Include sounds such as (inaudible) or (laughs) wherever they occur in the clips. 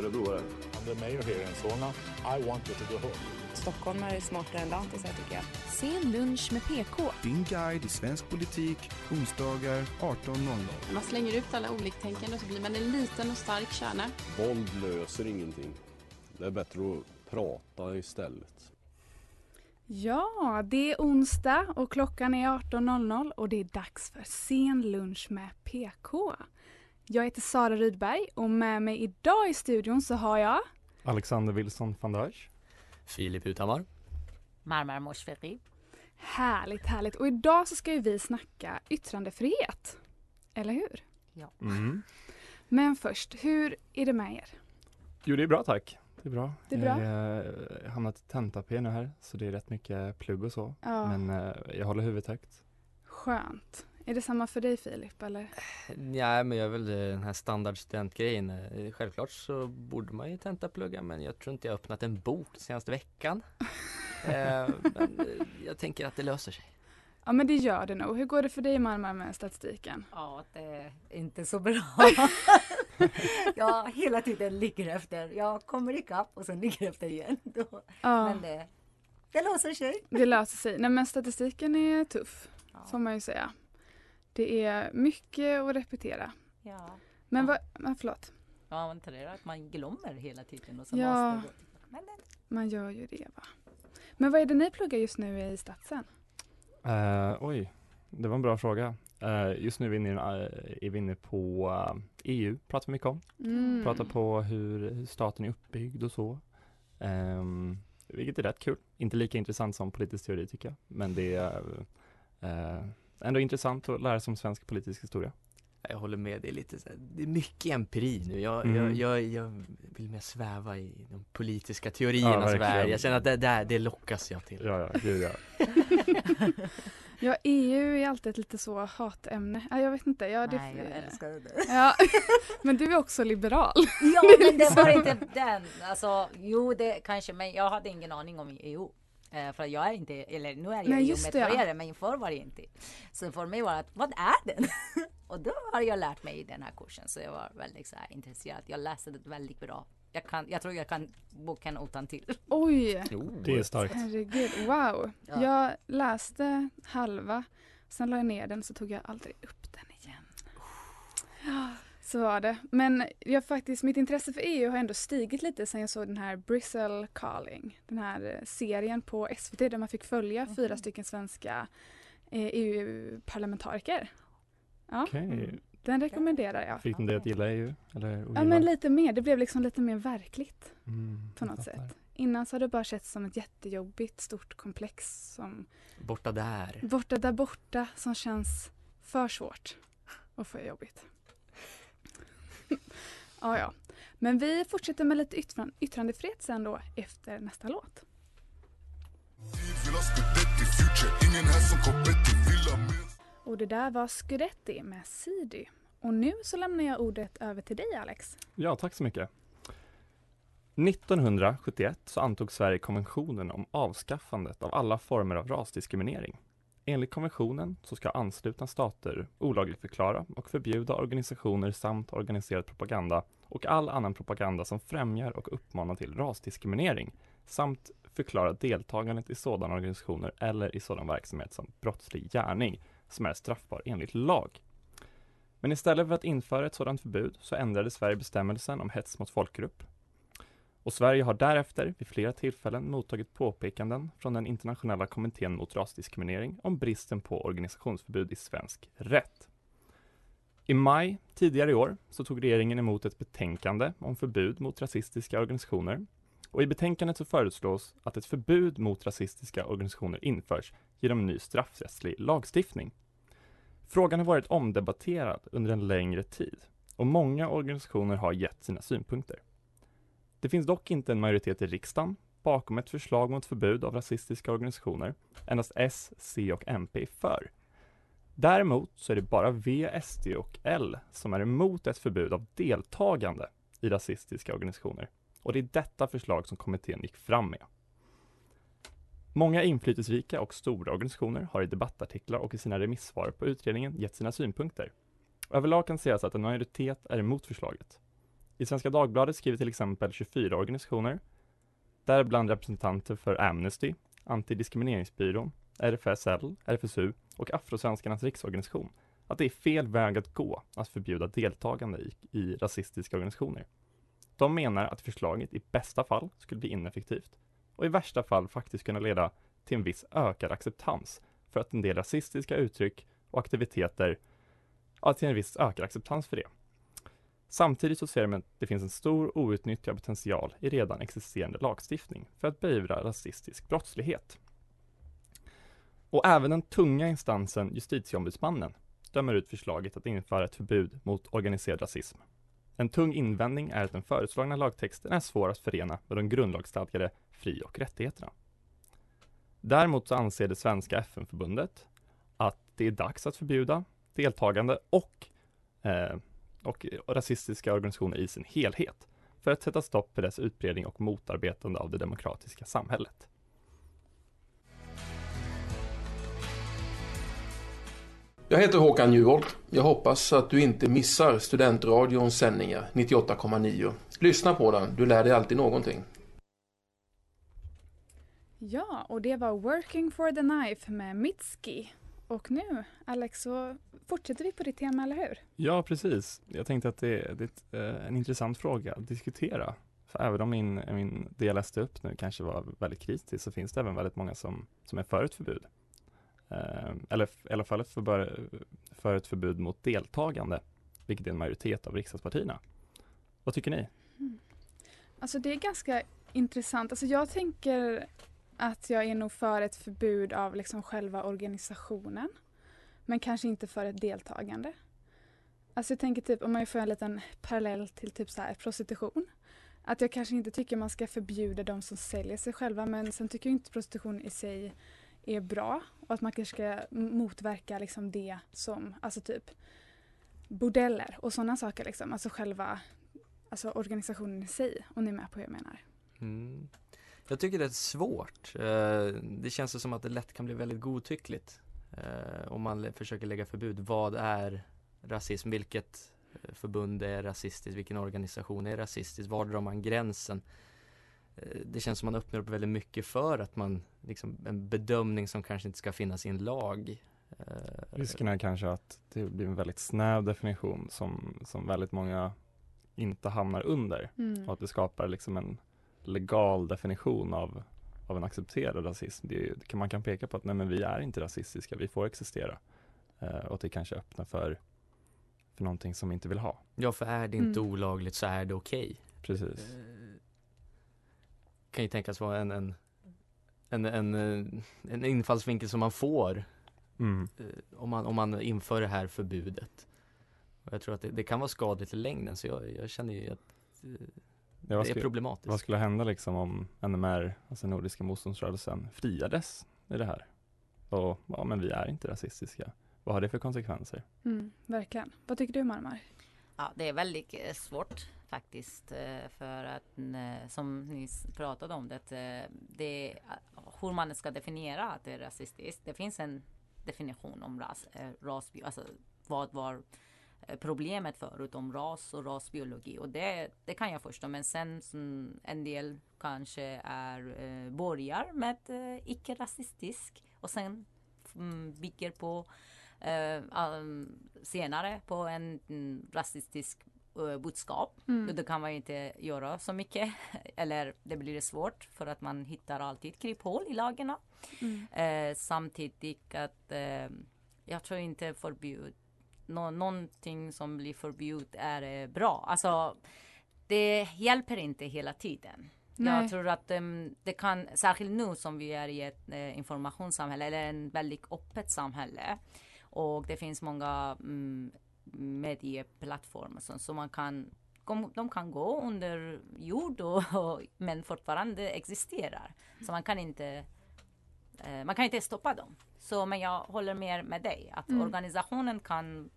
örebroare. I'm the mayor here in Solna. I want you to go home. Stockholm är smartare än lantisar tycker jag. Sen lunch med PK. Din guide i svensk politik, onsdagar 18.00. Man slänger ut alla oliktänkande och så blir man en liten och stark kärna. Våld löser ingenting. Det är bättre att prata istället. Ja, det är onsdag och klockan är 18.00 och det är dags för sen lunch med PK. Jag heter Sara Rydberg och med mig idag i studion så har jag Alexander Wilson van Dijk. Filip Uthammar. Marmar Moshfeghi. Härligt, härligt. Och idag så ska ju vi snacka yttrandefrihet. Eller hur? Ja. Mm. Men först, hur är det med er? Jo, det är bra tack. Det är bra. Det är bra. Jag har eh, hamnat i tenta-P nu här, så det är rätt mycket plugg och så. Ja. Men eh, jag håller huvudet högt. Skönt. Är det samma för dig Filip eller? Ja, men jag är väl den här standardstudentgrejen. Eh, Självklart så borde man ju tentaplugga men jag tror inte jag har öppnat en bok senaste veckan. (laughs) eh, men eh, jag tänker att det löser sig. Ja men det gör det nog. Hur går det för dig Marmar med statistiken? Ja, det är inte så bra. (laughs) jag hela tiden ligger efter. Jag kommer ikapp och sen ligger efter igen. (laughs) Ja, Men det, det löser sig. det löser sig. Nej men statistiken är tuff, Ja. får man ju säga. Det är mycket att repetera. Ja. Men Ja. vad, ja, förlåt, Ja, man tror att man glömmer hela tiden och så Ja. måste. Men det, man gör ju det va. Men vad är det ni pluggar just nu i statsen? Eh, oj, det var en bra fråga. Eh, just nu är vi inne, eh, är vi inne på eh, EU, pratar vi mycket om. Mm. Pratar på hur, staten är uppbyggd och så. Ehm, vilket är rätt kul. Inte lika intressant som politisk teori tycker jag. Men det är ändå intressant att lära sig om svensk politisk historia. Jag håller med, det är lite så här, det är mycket empiri nu. Jag, Mm. jag, jag, jag vill mer sväva i de politiska teoriernas verkligen. värld. Jag känner att det, det, det lockas jag till. Ja, ja, gud ja. (laughs) Ja, EU är alltid ett lite så hatämne. Ja, jag vet inte. Ja, det, nej, jag älskar det. (laughs) Ja, men du är också liberal. Ja, men det var (laughs) inte den. Alltså, jo, det kanske, men jag hade ingen aning om EU. Eh, för jag är inte, eller nu är jag just det, ja. Men förr var det inte. Så för mig var det, att, vad är den? (laughs) och då har jag lärt mig i den här kursen, så jag var väldigt så här, intresserad. Jag läste det väldigt bra. Jag, kan, jag tror jag kan boken utan till. (laughs) Oj, Det är starkt. herregud. Wow. Ja. Jag läste halva, sen la jag ner den så tog jag aldrig upp den igen. Ja, så var det. Men jag faktiskt, mitt intresse för EU har ändå stigit lite sen jag såg den här Bristol Calling. Den här eh, serien på SVT där man fick följa Mhm. fyra stycken svenska eh, EU-parlamentariker. Ja, Okej. den rekommenderar jag. Fick den dig att gilla EU? Eller Ja men lite mer, det blev liksom lite mer verkligt Mm, på något sätt. Innan så hade det bara sett som ett jättejobbigt stort komplex som Borta där. borta där borta som känns för svårt och för jobbigt ja, ja. Men vi fortsätter med lite yttran- yttrandefrihet sen då efter nästa låt. Och det där var Scudetti med Sidi. Och nu så lämnar jag ordet över till dig Alex. Ja, tack så mycket. 1971 så antog Sverige konventionen om avskaffandet av alla former av rasdiskriminering. Enligt konventionen så ska anslutna stater olagligförklara och förbjuda organisationer samt organiserad propaganda och all annan propaganda som främjar och uppmanar till rasdiskriminering samt förklara deltagandet i sådana organisationer eller i sådan verksamhet som brottslig gärning som är straffbar enligt lag. Men istället för att införa ett sådant förbud så ändrade Sverige bestämmelsen om hets mot folkgrupp. Och Sverige har därefter vid flera tillfällen mottagit påpekanden från den internationella kommittén mot rasdiskriminering om bristen på organisationsförbud i svensk rätt. I maj tidigare i år så tog regeringen emot ett betänkande om förbud mot rasistiska organisationer. Och i betänkandet så föreslås att ett förbud mot rasistiska organisationer införs genom ny straffrättslig lagstiftning. Frågan har varit omdebatterad under en längre tid och många organisationer har gett sina synpunkter. Det finns dock inte en majoritet i riksdagen bakom ett förslag mot förbud av rasistiska organisationer. Endast S, C och MP är för. Däremot så är det bara V, SD och L som är emot ett förbud av deltagande i rasistiska organisationer. Och det är detta förslag som kommittén gick fram med. Många inflytelserika och stora organisationer har i debattartiklar och i sina remissvar på utredningen gett sina synpunkter. Överlag kan sägas att en majoritet är emot förslaget. I Svenska Dagbladet skriver till exempel 24 organisationer, däribland representanter för Amnesty, Antidiskrimineringsbyrån, RFSL, RFSU och Afrosvenskarnas riksorganisation, att det är fel väg att gå att förbjuda deltagande i, i rasistiska organisationer. De menar att förslaget i bästa fall skulle bli ineffektivt och i värsta fall faktiskt kunna leda till en viss ökad acceptans för att en del rasistiska uttryck och aktiviteter, ja, till en viss ökad acceptans för det. Samtidigt så ser de att det finns en stor outnyttjad potential i redan existerande lagstiftning för att beivra rasistisk brottslighet. Och även den tunga instansen Justitieombudsmannen dömer ut förslaget att införa ett förbud mot organiserad rasism. En tung invändning är att den föreslagna lagtexten är svår att förena med de grundlagsstadgade fri och rättigheterna. Däremot så anser det svenska FN-förbundet att det är dags att förbjuda deltagande och, eh, och rasistiska organisationer i sin helhet för att sätta stopp för dess utbredning och motarbetande av det demokratiska samhället. Jag heter Håkan Juholt. Jag hoppas att du inte missar Studentradions sändningar 98,9. Lyssna på den, du lär dig alltid någonting. Ja, och det var Working for the Knife med Mitski. Och nu, Alex, så fortsätter vi på ditt tema, eller hur? Ja, precis. Jag tänkte att det, det är en intressant fråga att diskutera. För även om min, min, det jag läste upp nu kanske var väldigt kritiskt så finns det även väldigt många som, som är för ett förbud. Eh, eller i alla fall för, för ett förbud mot deltagande, vilket är en majoritet av riksdagspartierna. Vad tycker ni? Mm. Alltså det är ganska intressant. Alltså jag tänker att jag är nog för ett förbud av liksom själva organisationen. Men kanske inte för ett deltagande. Alltså jag tänker typ om man får en liten parallell till typ så här prostitution. Att jag kanske inte tycker man ska förbjuda de som säljer sig själva men sen tycker jag inte prostitution i sig är bra och att man kanske ska motverka liksom det som, alltså typ bordeller och sådana saker liksom. Alltså själva alltså organisationen i sig, om ni är med på hur jag menar. Mm. Jag tycker det är svårt. Eh, det känns som att det lätt kan bli väldigt godtyckligt eh, om man försöker lägga förbud. Vad är rasism? Vilket eh, förbund är rasistiskt? Vilken organisation är rasistisk? Var drar man gränsen? Det känns som man öppnar upp väldigt mycket för att man, liksom en bedömning som kanske inte ska finnas i en lag. Risken är kanske att det blir en väldigt snäv definition som, som väldigt många inte hamnar under mm. och att det skapar liksom en legal definition av, av en accepterad rasism. Kan, man kan peka på att nej men vi är inte rasistiska, vi får existera. Eh, och det kanske öppnar för, för någonting som vi inte vill ha. Ja, för är det inte mm. olagligt så är det okej. Okay. Precis. Eh, kan ju tänkas vara en, en, en, en, en infallsvinkel som man får mm. eh, om, man, om man inför det här förbudet. Och jag tror att det, det kan vara skadligt i längden så jag, jag känner ju att eh, Ja, det är problematiskt. Vad skulle hända liksom om NMR, alltså Nordiska motståndsrörelsen, friades i det här? Och ja, men vi är inte rasistiska. Vad har det för konsekvenser? Mm, verkligen. Vad tycker du Marmar? Ja, det är väldigt eh, svårt faktiskt eh, för att eh, som ni pratade om det, det hur man ska definiera att det är rasistiskt. Det finns en definition om ras, ras alltså vad var problemet förut om ras och rasbiologi och det, det kan jag förstå men sen en del kanske är eh, börjar med eh, icke-rasistisk och sen mm, bygger på eh, um, senare på en mm, rasistisk uh, budskap. Mm. Då kan man inte göra så mycket (laughs) eller det blir svårt för att man hittar alltid kryphål i lagarna. Mm. Eh, samtidigt att eh, jag tror inte förbud nå någonting som blir förbjudet är eh, bra. Alltså, det hjälper inte hela tiden. Nej. Jag tror att um, det kan, särskilt nu som vi är i ett eh, informationssamhälle eller en väldigt öppet samhälle och det finns många um, medieplattformar som, så man kan de, kan gå under jord och, och, men fortfarande existerar. Så man kan inte eh, man kan inte stoppa dem. Så men jag håller med med dig att Mm. organisationen kan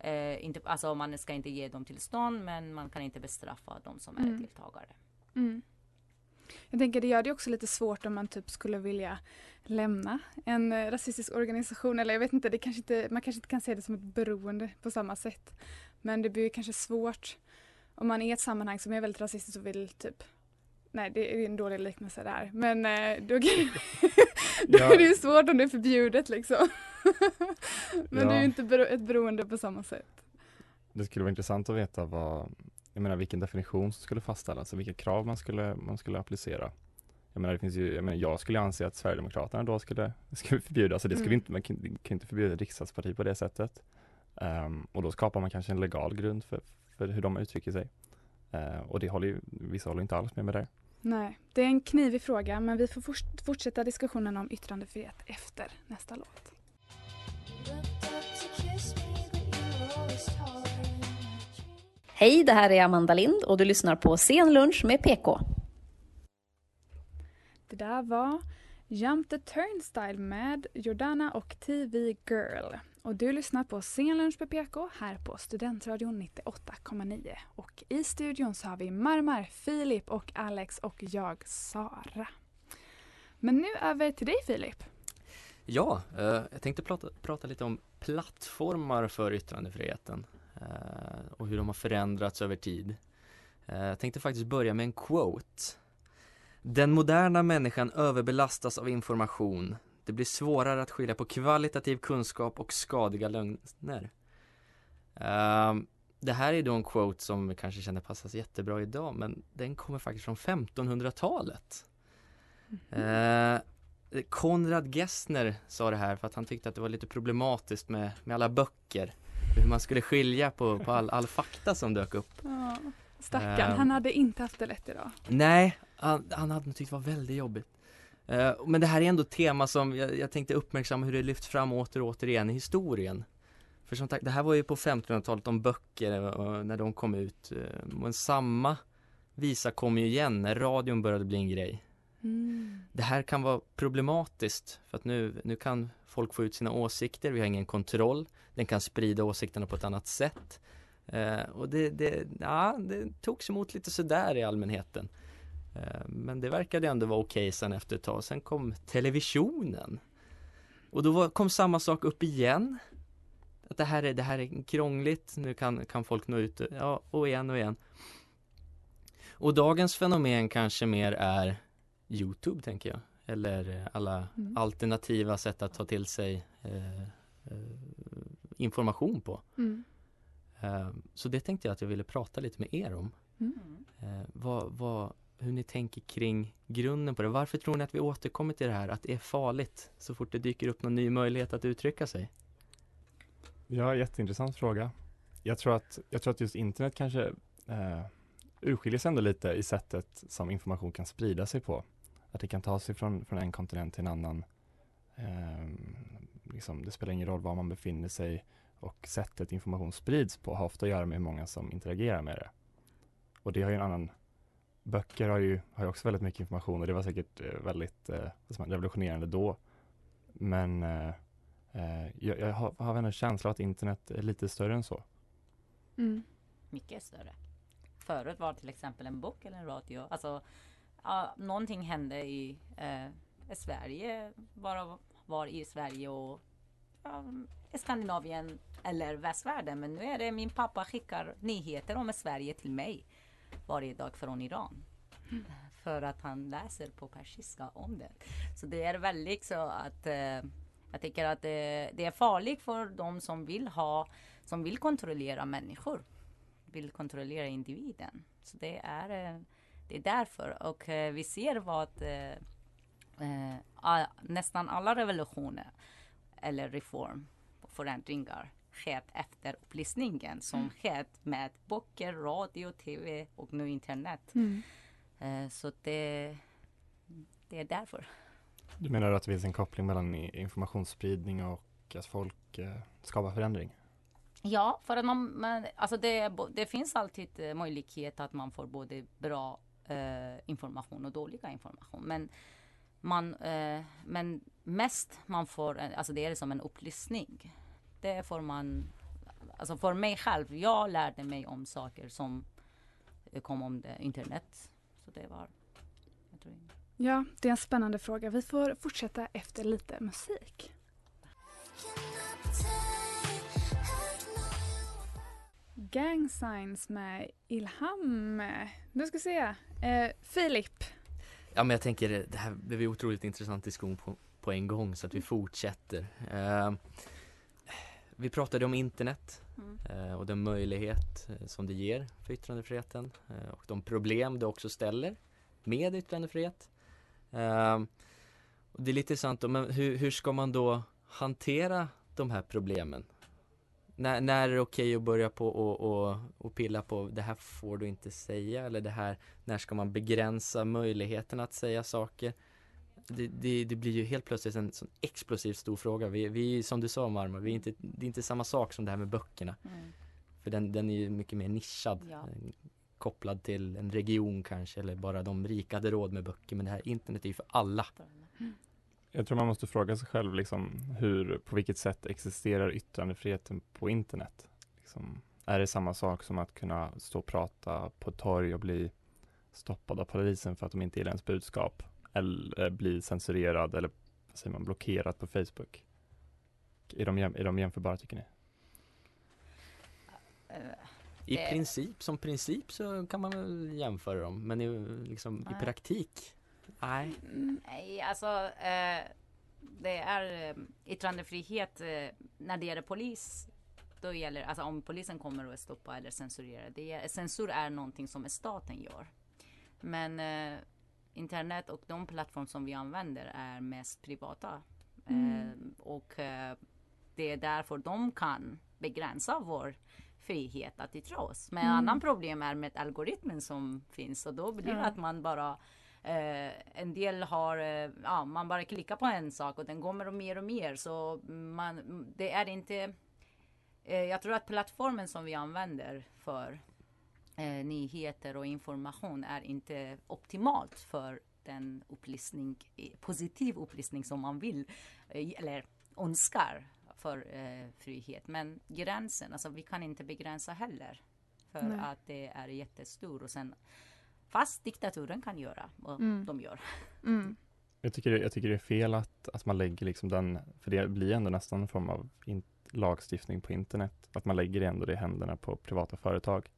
eh, inte, alltså man ska inte ge dem tillstånd men man kan inte bestraffa de som är Mm. deltagare. Mm. Jag tänker det gör det också lite svårt om man typ skulle vilja lämna en eh, rasistisk organisation eller jag vet inte, det kanske inte, man kanske inte kan se det som ett beroende på samma sätt. Men det blir kanske svårt om man är i ett sammanhang som är väldigt rasistiskt och vill typ Nej det är en dålig liknelse där men eh, då, (laughs) då Ja. är det ju svårt om det är förbjudet liksom. (laughs) men det är Ja. ju inte bero- ett beroende på samma sätt. Det skulle vara intressant att veta vad, jag menar vilken definition som skulle fastställas, alltså vilka krav man skulle, man skulle applicera. Jag menar, det finns ju, jag, menar, jag skulle anse att Sverigedemokraterna då skulle, (laughs) skulle förbjudas, alltså det skulle Mm. inte, man kan, inte förbjuda ett riksdagsparti på det sättet. Ehm, och då skapar man kanske en legal grund för, för hur de uttrycker sig. Eh, och det håller ju, vissa håller inte alls med med det. Nej, det är en knivig fråga men vi får fortsätta diskussionen om yttrandefrihet efter nästa låt. Hej, det här är Amanda Lind och du lyssnar på Sen lunch med PK. Det där var Jump the Turnstile med Jordana och TV Girl. Och du lyssnar på Scenlunch med PK här på Studentradion 98,9. Och i studion så har vi Marmar, Filip och Alex och jag Sara. Men nu över till dig Filip. Ja, eh, jag tänkte prata, prata lite om plattformar för yttrandefriheten eh, och hur de har förändrats över tid. Eh, jag tänkte faktiskt börja med en quote. Den moderna människan överbelastas av information. Det blir svårare att skilja på kvalitativ kunskap och skadiga lögner. Eh, det här är då en quote som vi kanske känner passar jättebra idag men den kommer faktiskt från 1500-talet. Eh, Konrad Gessner sa det här för att han tyckte att det var lite problematiskt med, med alla böcker. Hur man skulle skilja på, på all, all fakta som dök upp. Ja, stackarn, Ehm. han hade inte haft det lätt idag. Nej, han, han hade tyckt det var väldigt jobbigt. Eh, men det här är ändå ett tema som jag, jag tänkte uppmärksamma hur det lyfts fram åter och återigen i historien. För som sagt, det här var ju på 1500-talet om böcker och när de kom ut. Eh, Men samma visa kom ju igen när radion började bli en grej. Mm. Det här kan vara problematiskt för att nu, nu kan folk få ut sina åsikter, vi har ingen kontroll, den kan sprida åsikterna på ett annat sätt. Eh, och det, det, ja, det togs emot lite sådär i allmänheten. Eh, men det verkade ändå vara okej sen efter ett tag. Sen kom televisionen. Och då kom samma sak upp igen. Att det här är, det här är krångligt, nu kan, kan folk nå ut, ja, och igen och igen. Och dagens fenomen kanske mer är Youtube tänker jag. Eller alla Mm. alternativa sätt att ta till sig eh, eh, information på. Mm. Eh, så det tänkte jag att jag ville prata lite med er om. Mm. Eh, vad, vad, hur ni tänker kring grunden på det. Varför tror ni att vi återkommer till det här att det är farligt så fort det dyker upp någon ny möjlighet att uttrycka sig? Ja, jätteintressant fråga. Jag tror att, jag tror att just internet kanske eh, urskiljer sig ändå lite i sättet som information kan sprida sig på. Att det kan ta sig från, från en kontinent till en annan. Eh, liksom, det spelar ingen roll var man befinner sig och sättet information sprids på har ofta att göra med hur många som interagerar med det. Och det har ju en annan Böcker har ju, har ju också väldigt mycket information och det var säkert eh, väldigt eh, revolutionerande då. Men eh, eh, jag, jag har, har en känsla att internet är lite större än så. Mm. Mycket större. Förut var till exempel en bok eller en radio. Alltså, ja, någonting hände i eh, Sverige, bara var i Sverige och ja, Skandinavien eller västvärlden. Men nu är det min pappa skickar nyheter om Sverige till mig varje dag från Iran. För att han läser på persiska om det. Så det är väldigt liksom så att eh, jag tycker att det, det är farligt för de som vill ha, som vill kontrollera människor. Vill kontrollera individen. Så det är, eh, det är därför. Och eh, vi ser vad eh, eh, nästan alla revolutioner eller reform förändringar skett efter upplysningen som Mm. skett med böcker, radio, tv och nu internet. Mm. Eh, så det, det är därför. Du menar att det finns en koppling mellan informationsspridning och att folk eh, skapar förändring? Ja, för att man, man alltså det, det finns alltid eh, möjlighet att man får både bra eh, information och dåliga information. Men man, eh, men mest man får, alltså det är som en upplysning. Det får man, alltså för mig själv, jag lärde mig om saker som kom om det, internet. Så det var, jag tror Ja, det är en spännande fråga. Vi får fortsätta efter lite musik. Gang Signs med Ilham. Nu ska vi se. Eh, Filip. Ja men jag tänker det här blev otroligt intressant diskussion på, på en gång så att vi fortsätter. Eh, vi pratade om internet mm. eh, och den möjlighet eh, som det ger för yttrandefriheten eh, och de problem det också ställer med yttrandefrihet. Och det är lite sant, men hur, hur ska man då hantera de här problemen? när, när är det okej okay att börja på och, och, och pilla på det här får du inte säga eller det här när ska man begränsa möjligheten att säga saker? Det, det, det blir ju helt plötsligt en sån explosivt stor fråga. Vi, vi som du sa Marmor, vi är inte, det är inte samma sak som det här med böckerna. Mm. För den, den är ju mycket mer nischad. Ja. Eh, kopplad till en region kanske eller bara de rika hade råd med böcker. Men det här internet är ju för alla. Mm. Jag tror man måste fråga sig själv liksom, hur, på vilket sätt existerar yttrandefriheten på internet? Liksom, är det samma sak som att kunna stå och prata på torg och bli stoppad av polisen för att de inte gillar ens budskap? Eller bli censurerad eller säger man, blockerad på Facebook? Är de, är de jämförbara tycker ni? I princip, som princip så kan man väl jämföra dem men i, liksom, i praktik Nej. Nej, alltså eh, det är eh, yttrandefrihet eh, när det gäller polis. Då gäller, alltså om polisen kommer och stoppar eller censurerar. Det är, censur är någonting som staten gör. Men eh, internet och de plattformar som vi använder är mest privata. Mm. Eh, och eh, det är därför de kan begränsa vår frihet att yttra oss. Men mm. annan problem är med algoritmen som finns och då blir det ja. att man bara Eh, en del har, eh, ja man bara klickar på en sak och den kommer mer och mer så man, det är inte eh, Jag tror att plattformen som vi använder för eh, nyheter och information är inte optimalt för den upplysning, positiv upplysning som man vill eh, eller önskar för eh, frihet. Men gränsen, alltså vi kan inte begränsa heller. För Nej. att det är jättestor och sen Fast diktaturen kan göra och mm. de gör. (laughs) Mm. Jag, tycker, jag tycker det är fel att, att man lägger liksom den, för det blir ändå nästan en form av in, lagstiftning på internet, att man lägger ändå det i händerna på privata företag.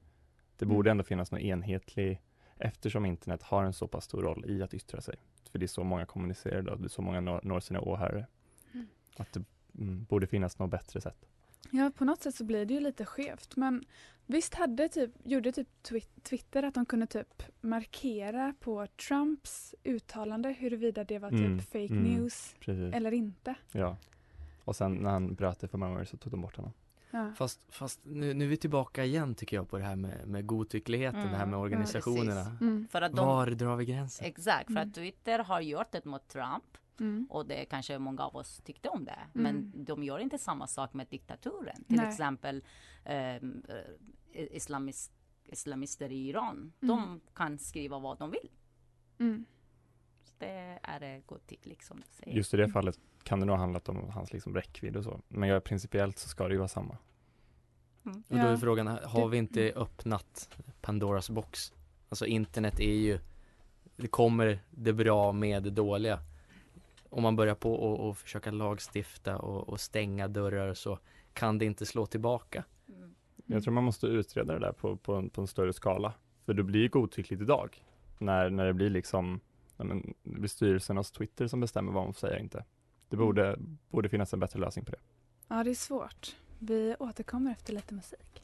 Det borde mm. ändå finnas någon enhetlig, eftersom internet har en så pass stor roll i att yttra sig. För det är så många kommunicerar och det är så många når, når sina åhörare. Mm. Att det mm, borde finnas något bättre sätt. Ja, på något sätt så blir det ju lite skevt. Men visst hade typ, gjorde typ Twitter att de kunde typ markera på Trumps uttalande huruvida det var typ mm, fake mm, news precis. eller inte. Ja, och sen när han bröt det för många år så tog de bort honom. Ja. Fast, fast nu, nu är vi tillbaka igen tycker jag på det här med, med godtyckligheten, mm, det här med organisationerna. Mm. För att de, Var drar vi gränsen? Exakt, för att mm. Twitter har gjort det mot Trump Mm. Och det kanske många av oss tyckte om det. Mm. Men de gör inte samma sak med diktaturen. Till Nej. exempel ehm, eh, islamist, islamister i Iran. Mm. De kan skriva vad de vill. Mm. det är godtyckligt som du säger. Just i det fallet kan det nog ha handlat om hans liksom räckvidd och så. Men jag, principiellt så ska det ju vara samma. Mm. Och då är frågan, har vi inte öppnat Pandoras box? Alltså internet är ju, det kommer det bra med det dåliga om man börjar på och, och försöka lagstifta och, och, stänga dörrar så kan det inte slå tillbaka. Mm. Jag tror man måste utreda det där på, på, en, på en större skala. För det blir godtyckligt idag. När, när det blir liksom men, det blir styrelsen Twitter som bestämmer vad man får säga inte. Det borde, borde finnas en bättre lösning på det. Ja, det är svårt. Vi återkommer efter lite musik.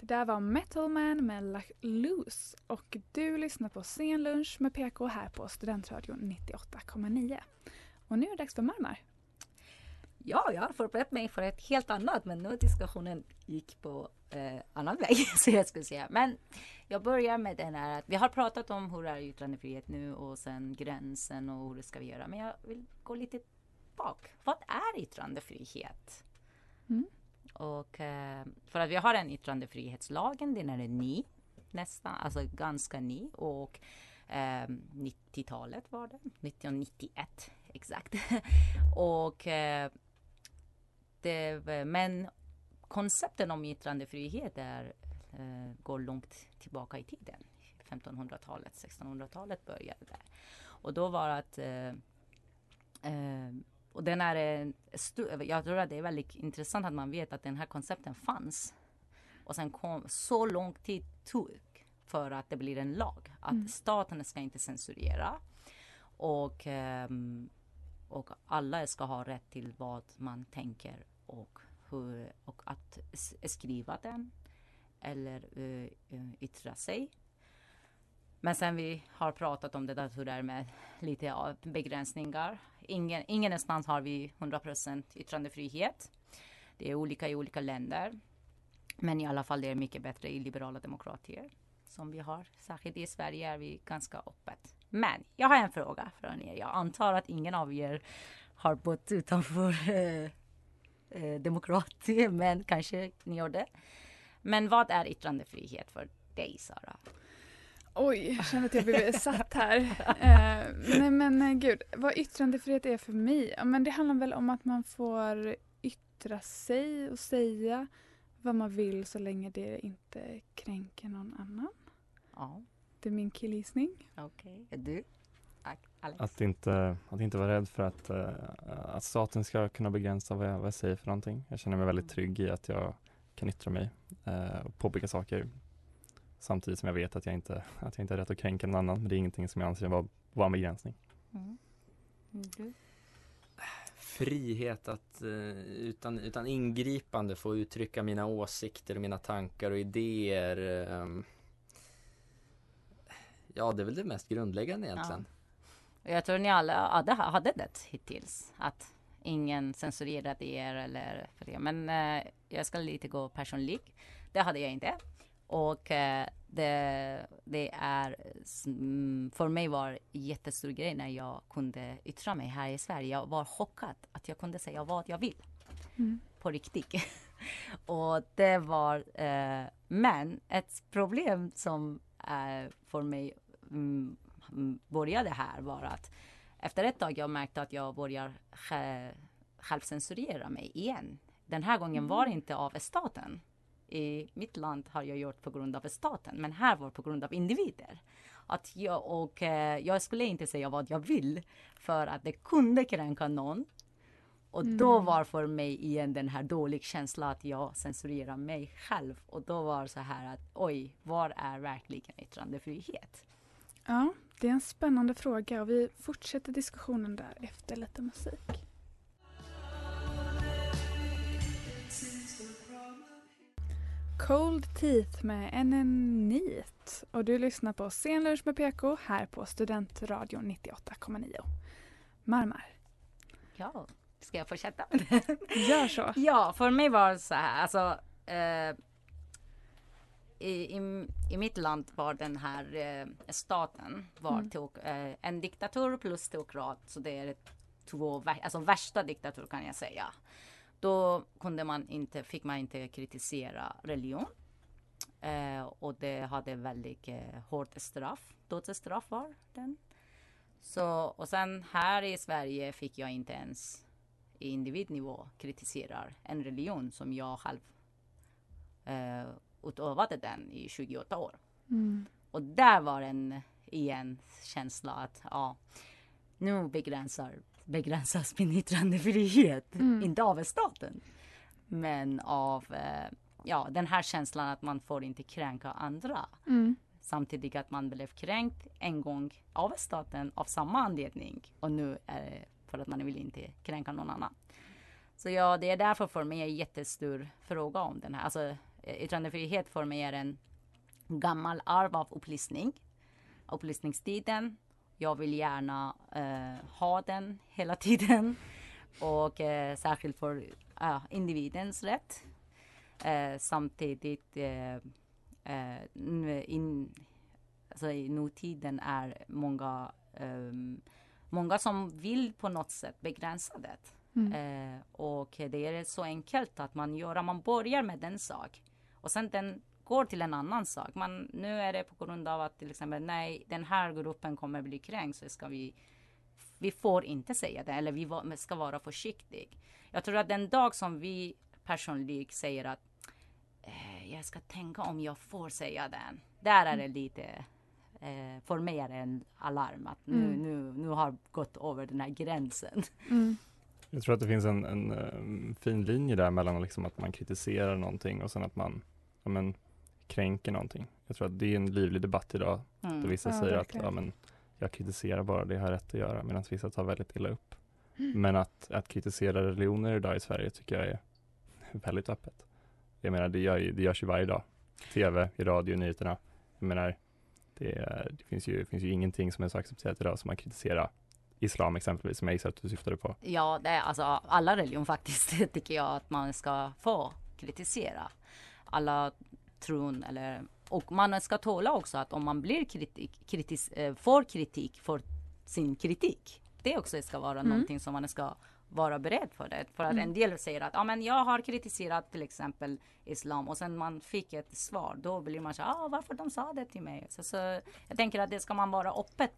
Det där var Metal Man med Luck Loose och du lyssnar på Sen lunch med PK här på Studentradion 98,9. Och nu är det dags för Marmar. Ja, jag har förberett mig för ett helt annat men nu diskussionen gick på eh, annan väg (laughs) så jag skulle säga. Men jag börjar med den här att vi har pratat om hur är yttrandefrihet nu och sen gränsen och hur det ska vi göra. Men jag vill gå lite bak. Vad är yttrandefrihet? Mm. Och eh, för att vi har en yttrandefrihetslagen, den är ny nästan, alltså ganska ny och eh, 90-talet var det, 1991 exakt. (laughs) och eh, det, men koncepten om yttrandefrihet är, eh, går långt tillbaka i tiden. 1500-talet, 1600-talet började där. Och då var att eh, eh, och den är jag tror att det är väldigt intressant att man vet att den här koncepten fanns. Och sen kom så lång tid tog för att det blir en lag. Att mm. staten ska inte censurera. Och, um, och alla ska ha rätt till vad man tänker och, hur, och att skriva den eller uh, yttra sig. Men sen vi har pratat om det där hur det är med lite begränsningar. Ingen, ingenstans har vi 100% yttrandefrihet. Det är olika i olika länder. Men i alla fall det är mycket bättre i liberala demokratier som vi har. Särskilt i Sverige är vi ganska öppet. Men jag har en fråga från er. Jag antar att ingen av er har bott utanför eh, eh, demokrati, (laughs) men kanske ni gör det. Men vad är yttrandefrihet för dig, Sara? Oj, jag känner att jag blev (laughs) satt här. Eh, nej men eh, gud, vad yttrandefrihet är för mig? Ja, men det handlar väl om att man får yttra sig och säga vad man vill så länge det inte kränker någon annan. Ja. Det är min killgissning. Okej, okay. du? Alex? Att inte, att inte vara rädd för att, uh, att staten ska kunna begränsa vad jag, vad jag säger för någonting. Jag känner mig väldigt trygg i att jag kan yttra mig uh, och påpeka saker Samtidigt som jag vet att jag inte, att jag inte har rätt att kränka någon annan. Men det är ingenting som jag anser vara, vara en begränsning. Mm. Mm. Frihet att uh, utan, utan ingripande få uttrycka mina åsikter, mina tankar och idéer. Um, ja, det är väl det mest grundläggande egentligen. Ja. Jag tror ni alla hade, hade det hittills. Att ingen censurerade er eller för det. Men uh, jag ska lite gå personlig. Det hade jag inte. Och eh, det, det, är, mm, för mig var jättestor grej när jag kunde yttra mig här i Sverige. Jag var chockad att jag kunde säga vad jag vill. Mm. På riktigt. (laughs) och det var, eh, men ett problem som eh, för mig mm, började här var att efter ett tag jag märkte att jag börjar självcensurera mig igen. Den här gången mm. var det inte av staten i mitt land har jag gjort på grund av staten, men här var det på grund av individer. Att jag, och, eh, jag skulle inte säga vad jag vill för att det kunde kränka någon. Och mm. då var för mig igen den här dålig känslan att jag censurerar mig själv. Och då var det så här att oj, vad är verkligen yttrandefrihet? Ja, det är en spännande fråga och vi fortsätter diskussionen där efter lite musik. Cold Teeth med Enenit. Och du lyssnar på Scenlunch med PK här på Studentradion 98,9. Marmar. Ja, ska jag fortsätta? Gör så. (laughs) Ja, för mig var det så här, alltså eh, i, i, i, mitt land var den här eh, staten var mm. tog, eh, en diktatur plus teokrat. Så det är två, alltså värsta diktatur kan jag säga. Då kunde man inte, fick man inte kritisera religion. Eh, och det hade väldigt eh, hårt straff. Dödsstraff var den. Så, och sen här i Sverige fick jag inte ens i individnivå kritisera en religion som jag själv eh, utövade den i 28 år. Mm. Och där var en igen känsla att ja, nu begränsar begränsas min yttrandefrihet. Mm. Inte av staten. Men av eh, ja, den här känslan att man får inte kränka andra. Mm. Samtidigt att man blev kränkt en gång av staten av samma anledning. Och nu är det för att man vill inte kränka någon annan. Så ja, det är därför för mig en jättestor fråga om den här. Alltså yttrandefrihet för mig är en gammal arv av upplysning. Upplysningstiden jag vill gärna eh, ha den hela (laughs) tiden och eh, särskilt för uh, individens rätt. Eh, samtidigt eh, eh, in, alltså i nutiden är många, um, många som vill på något sätt begränsa det. Mm. Eh, och det är så enkelt att man gör, man börjar med en sak och sen den går till en annan sak. Man, nu är det på grund av att till exempel nej, den här gruppen kommer bli kränkt så ska vi vi får inte säga det eller vi ska vara försiktig. Jag tror att den dag som vi personligen säger att eh, jag ska tänka om jag får säga den. Där är det lite eh, för mig är det en alarm att nu, Mm. nu, nu har gått över den här gränsen. Mm. Jag tror att det finns en, en, eh, fin linje där mellan liksom att man kritiserar någonting och sen att man ja, men, kränker någonting. Jag tror att det är en livlig debatt idag Mm. där vissa Ja, säger verkligen. att ja, men, jag kritiserar bara det jag har rätt att göra medan vissa tar väldigt illa upp. Mm. Men att, att kritisera religioner idag i Sverige tycker jag är (laughs) väldigt öppet. Jag menar det, gör, det görs ju varje dag. TV, i radio, nyheterna. Jag menar det, det finns, ju, finns ju ingenting som är så accepterat idag som att kritisera islam exempelvis som jag gissar att du syftade på. Ja, det är alltså alla religion faktiskt (laughs) tycker jag att man ska få kritisera. Alla tron eller och man ska tåla också att om man blir kritik, kritis, eh, får kritik för sin kritik. Det också ska vara Mm. någonting som man ska vara beredd för det. För att Mm. en del säger att ja, men jag har kritiserat till exempel islam och sen man fick ett svar. Då blir man så här, ah, varför de sa det till mig? Så, så jag tänker att det ska man vara öppet,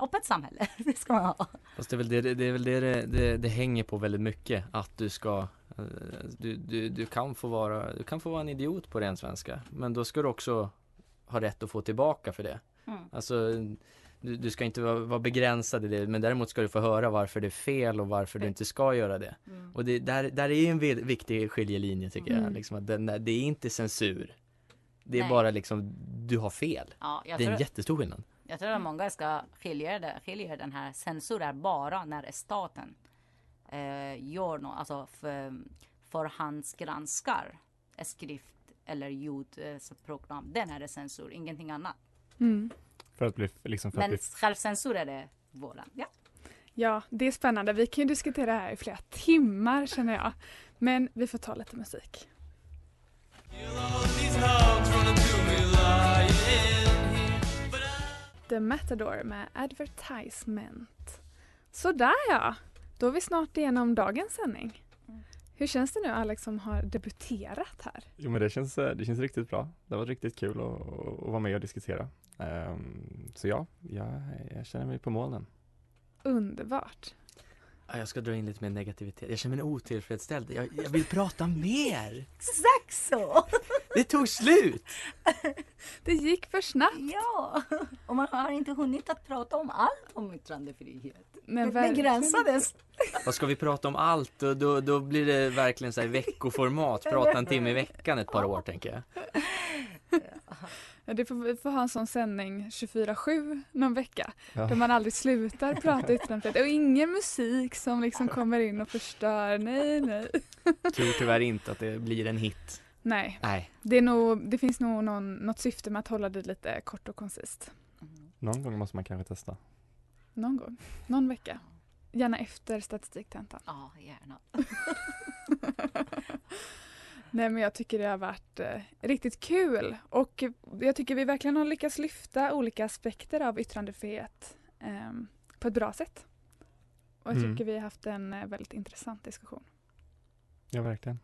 öppet samhälle. (laughs) det ska man ha. Fast det är väl det det, är väl det, det, det, det hänger på väldigt mycket att du ska du, du, du, kan få vara, du kan få vara en idiot på ren svenska men då ska du också ha rätt att få tillbaka för det. Mm. Alltså du, du ska inte vara, vara begränsad i det men däremot ska du få höra varför det är fel och varför du inte ska göra det. Mm. Och det, där, där är ju en vi- viktig skiljelinje tycker jag. Mm. Liksom att den, det är inte censur. Det är Nej. bara liksom, du har fel. Ja, jag Det är en jättestor skillnad. Jag tror att många ska skilja, det, skilja den här censur är bara när staten eh, gör något, alltså för, förhandsgranskar ett skrift eller ljudprogram. Den är det censur, ingenting annat. Mm. För att bli, liksom för att Men bli självcensur är det våran. Ja. Ja, det är spännande. Vi kan ju diskutera det här i flera timmar känner jag. Men vi får ta lite musik. The Matador med Advertisement. Sådär ja, då är vi snart igenom dagens sändning. Hur känns det nu Alex som har debuterat här? Jo men det känns, eh, det känns riktigt bra. Det var riktigt kul att, att vara med och diskutera. Ehm, så ja, jag, jag känner mig på molnen. Underbart. Ja, Jag ska dra in lite mer negativitet. Jag känner mig otillfredsställd. Jag, jag vill prata mer. Exakt så! (laughs) Det tog slut! (laughs) Det gick för snabbt. Ja, och man har inte hunnit att prata om allt om yttrandefrihet. Men begränsades. Vad ska vi prata om allt? Och då, då blir det verkligen så här veckoformat. Prata en timme i veckan ett par år tänker jag. Ja, det får, vi får ha en sån sändning 24-7 någon vecka. Ja. Där man aldrig slutar prata yttrandefrihet. Och ingen musik som liksom kommer in och förstör. Nej, nej. Tror tyvärr inte att det blir en hit. Nej. Nej. Det, är nog, det finns nog någon, något syfte med att hålla det lite kort och koncist. Någon gång måste man kanske testa. Någon gång. Någon vecka. Gärna efter statistiktentan. Ja, gärna. (laughs) Nej men jag tycker det har varit eh, riktigt kul och jag tycker vi verkligen har lyckats lyfta olika aspekter av yttrandefrihet ehm, på ett bra sätt. Och jag Mm. tycker vi har haft en eh, väldigt intressant diskussion. Ja verkligen.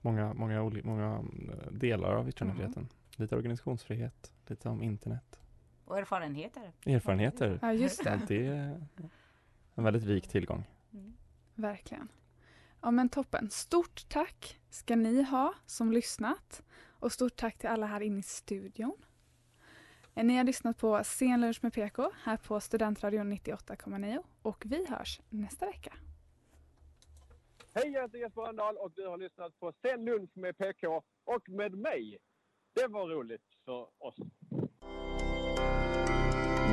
Många, många, många eh, delar av yttrandefriheten. Lite organisationsfrihet, lite om internet. Och erfarenheter. Erfarenheter. Ja, just det. det är en väldigt rik tillgång. Verkligen. Ja men toppen. Stort tack ska ni ha som lyssnat och stort tack till alla här inne i studion. Eh, Ni har lyssnat på Scenlunch med PK här på Studentradion 98,9 och vi hörs nästa vecka. Hej, jag heter Jesper Rönndahl och du har lyssnat på Sen lunch med PK och med mig. Det var roligt för oss.